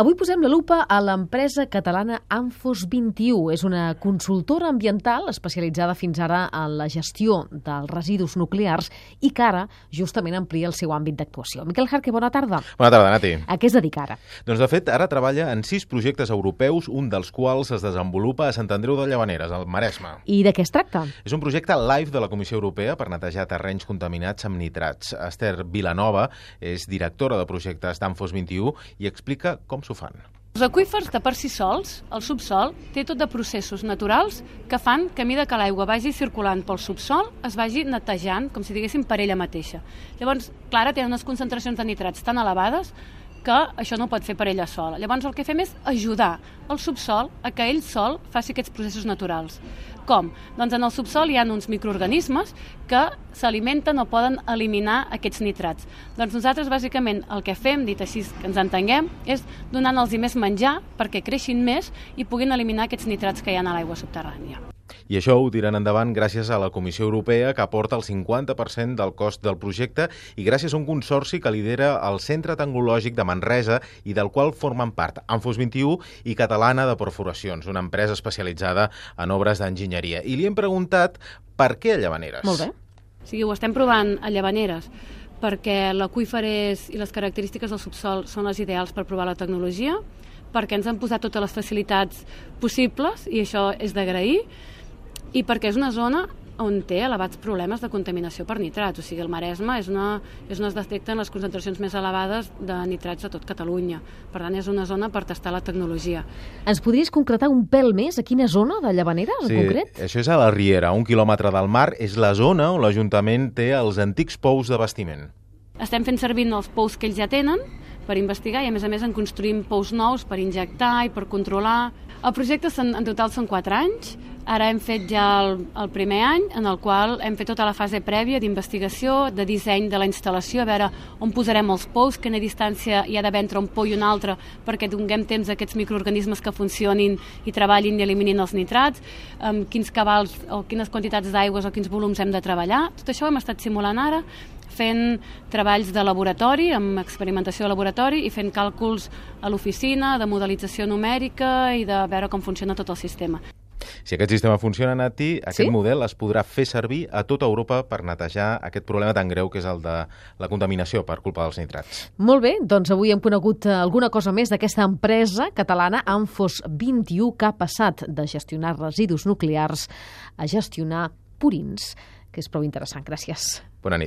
Avui posem la lupa a l'empresa catalana Amfos 21. És una consultora ambiental especialitzada fins ara en la gestió dels residus nuclears i que ara justament amplia el seu àmbit d'actuació. Miquel Jarque, bona tarda. Bona tarda, Nati. A què es dedica ara? Doncs, de fet, ara treballa en sis projectes europeus, un dels quals es desenvolupa a Sant Andreu de Llavaneres, al Maresme. I de què es tracta? És un projecte live de la Comissió Europea per netejar terrenys contaminats amb nitrats. Esther Vilanova és directora de projectes d'Amfos 21 i explica com s'ho fan. Els aqüífers, de per si sols, el subsol, té tot de processos naturals que fan que a mida que l'aigua vagi circulant pel subsol es vagi netejant, com si diguéssim, per ella mateixa. Llavors, clar, té unes concentracions de nitrats tan elevades que això no pot fer per ella sola. Llavors el que fem és ajudar el subsol a que ell sol faci aquests processos naturals. Com? Doncs en el subsol hi ha uns microorganismes que s'alimenten o poden eliminar aquests nitrats. Doncs nosaltres bàsicament el que fem, dit així que ens entenguem, és donant-los més menjar perquè creixin més i puguin eliminar aquests nitrats que hi ha a l'aigua subterrània. I això ho tiren endavant gràcies a la Comissió Europea, que aporta el 50% del cost del projecte i gràcies a un consorci que lidera el Centre Tecnològic de Manresa i del qual formen part Anfos 21 i Catalana de Perforacions, una empresa especialitzada en obres d'enginyeria. I li hem preguntat per què a Llavaneres. Molt bé. O sigui, ho estem provant a Llavaneres perquè l'aqüífer i les característiques del subsol són les ideals per provar la tecnologia, perquè ens han posat totes les facilitats possibles i això és d'agrair, i perquè és una zona on té elevats problemes de contaminació per nitrats. O sigui, el Maresme és, una, és on es detecten les concentracions més elevades de nitrats a tot Catalunya. Per tant, és una zona per tastar la tecnologia. Ens podries concretar un pèl més a quina zona de Llavanera, en sí, concret? això és a la Riera, un quilòmetre del mar. És la zona on l'Ajuntament té els antics pous de bastiment. Estem fent servir els pous que ells ja tenen per investigar i, a més a més, en construïm pous nous per injectar i per controlar. El projecte en total són 4 anys, Ara hem fet ja el, el primer any en el qual hem fet tota la fase prèvia d'investigació, de disseny de la instal·lació, a veure on posarem els pous, quina distància hi ha d'haver entre un pou i un altre perquè donem temps a aquests microorganismes que funcionin i treballin i eliminin els nitrats, amb quins cabals o quines quantitats d'aigües o quins volums hem de treballar. Tot això ho hem estat simulant ara fent treballs de laboratori, amb experimentació de laboratori i fent càlculs a l'oficina, de modelització numèrica i de veure com funciona tot el sistema. Si aquest sistema funciona, Nati, aquest sí? model es podrà fer servir a tota Europa per netejar aquest problema tan greu que és el de la contaminació per culpa dels nitrats. Molt bé, doncs avui hem conegut eh, alguna cosa més d'aquesta empresa catalana Amfos 21 que ha passat de gestionar residus nuclears a gestionar purins, que és prou interessant. Gràcies. Bona nit.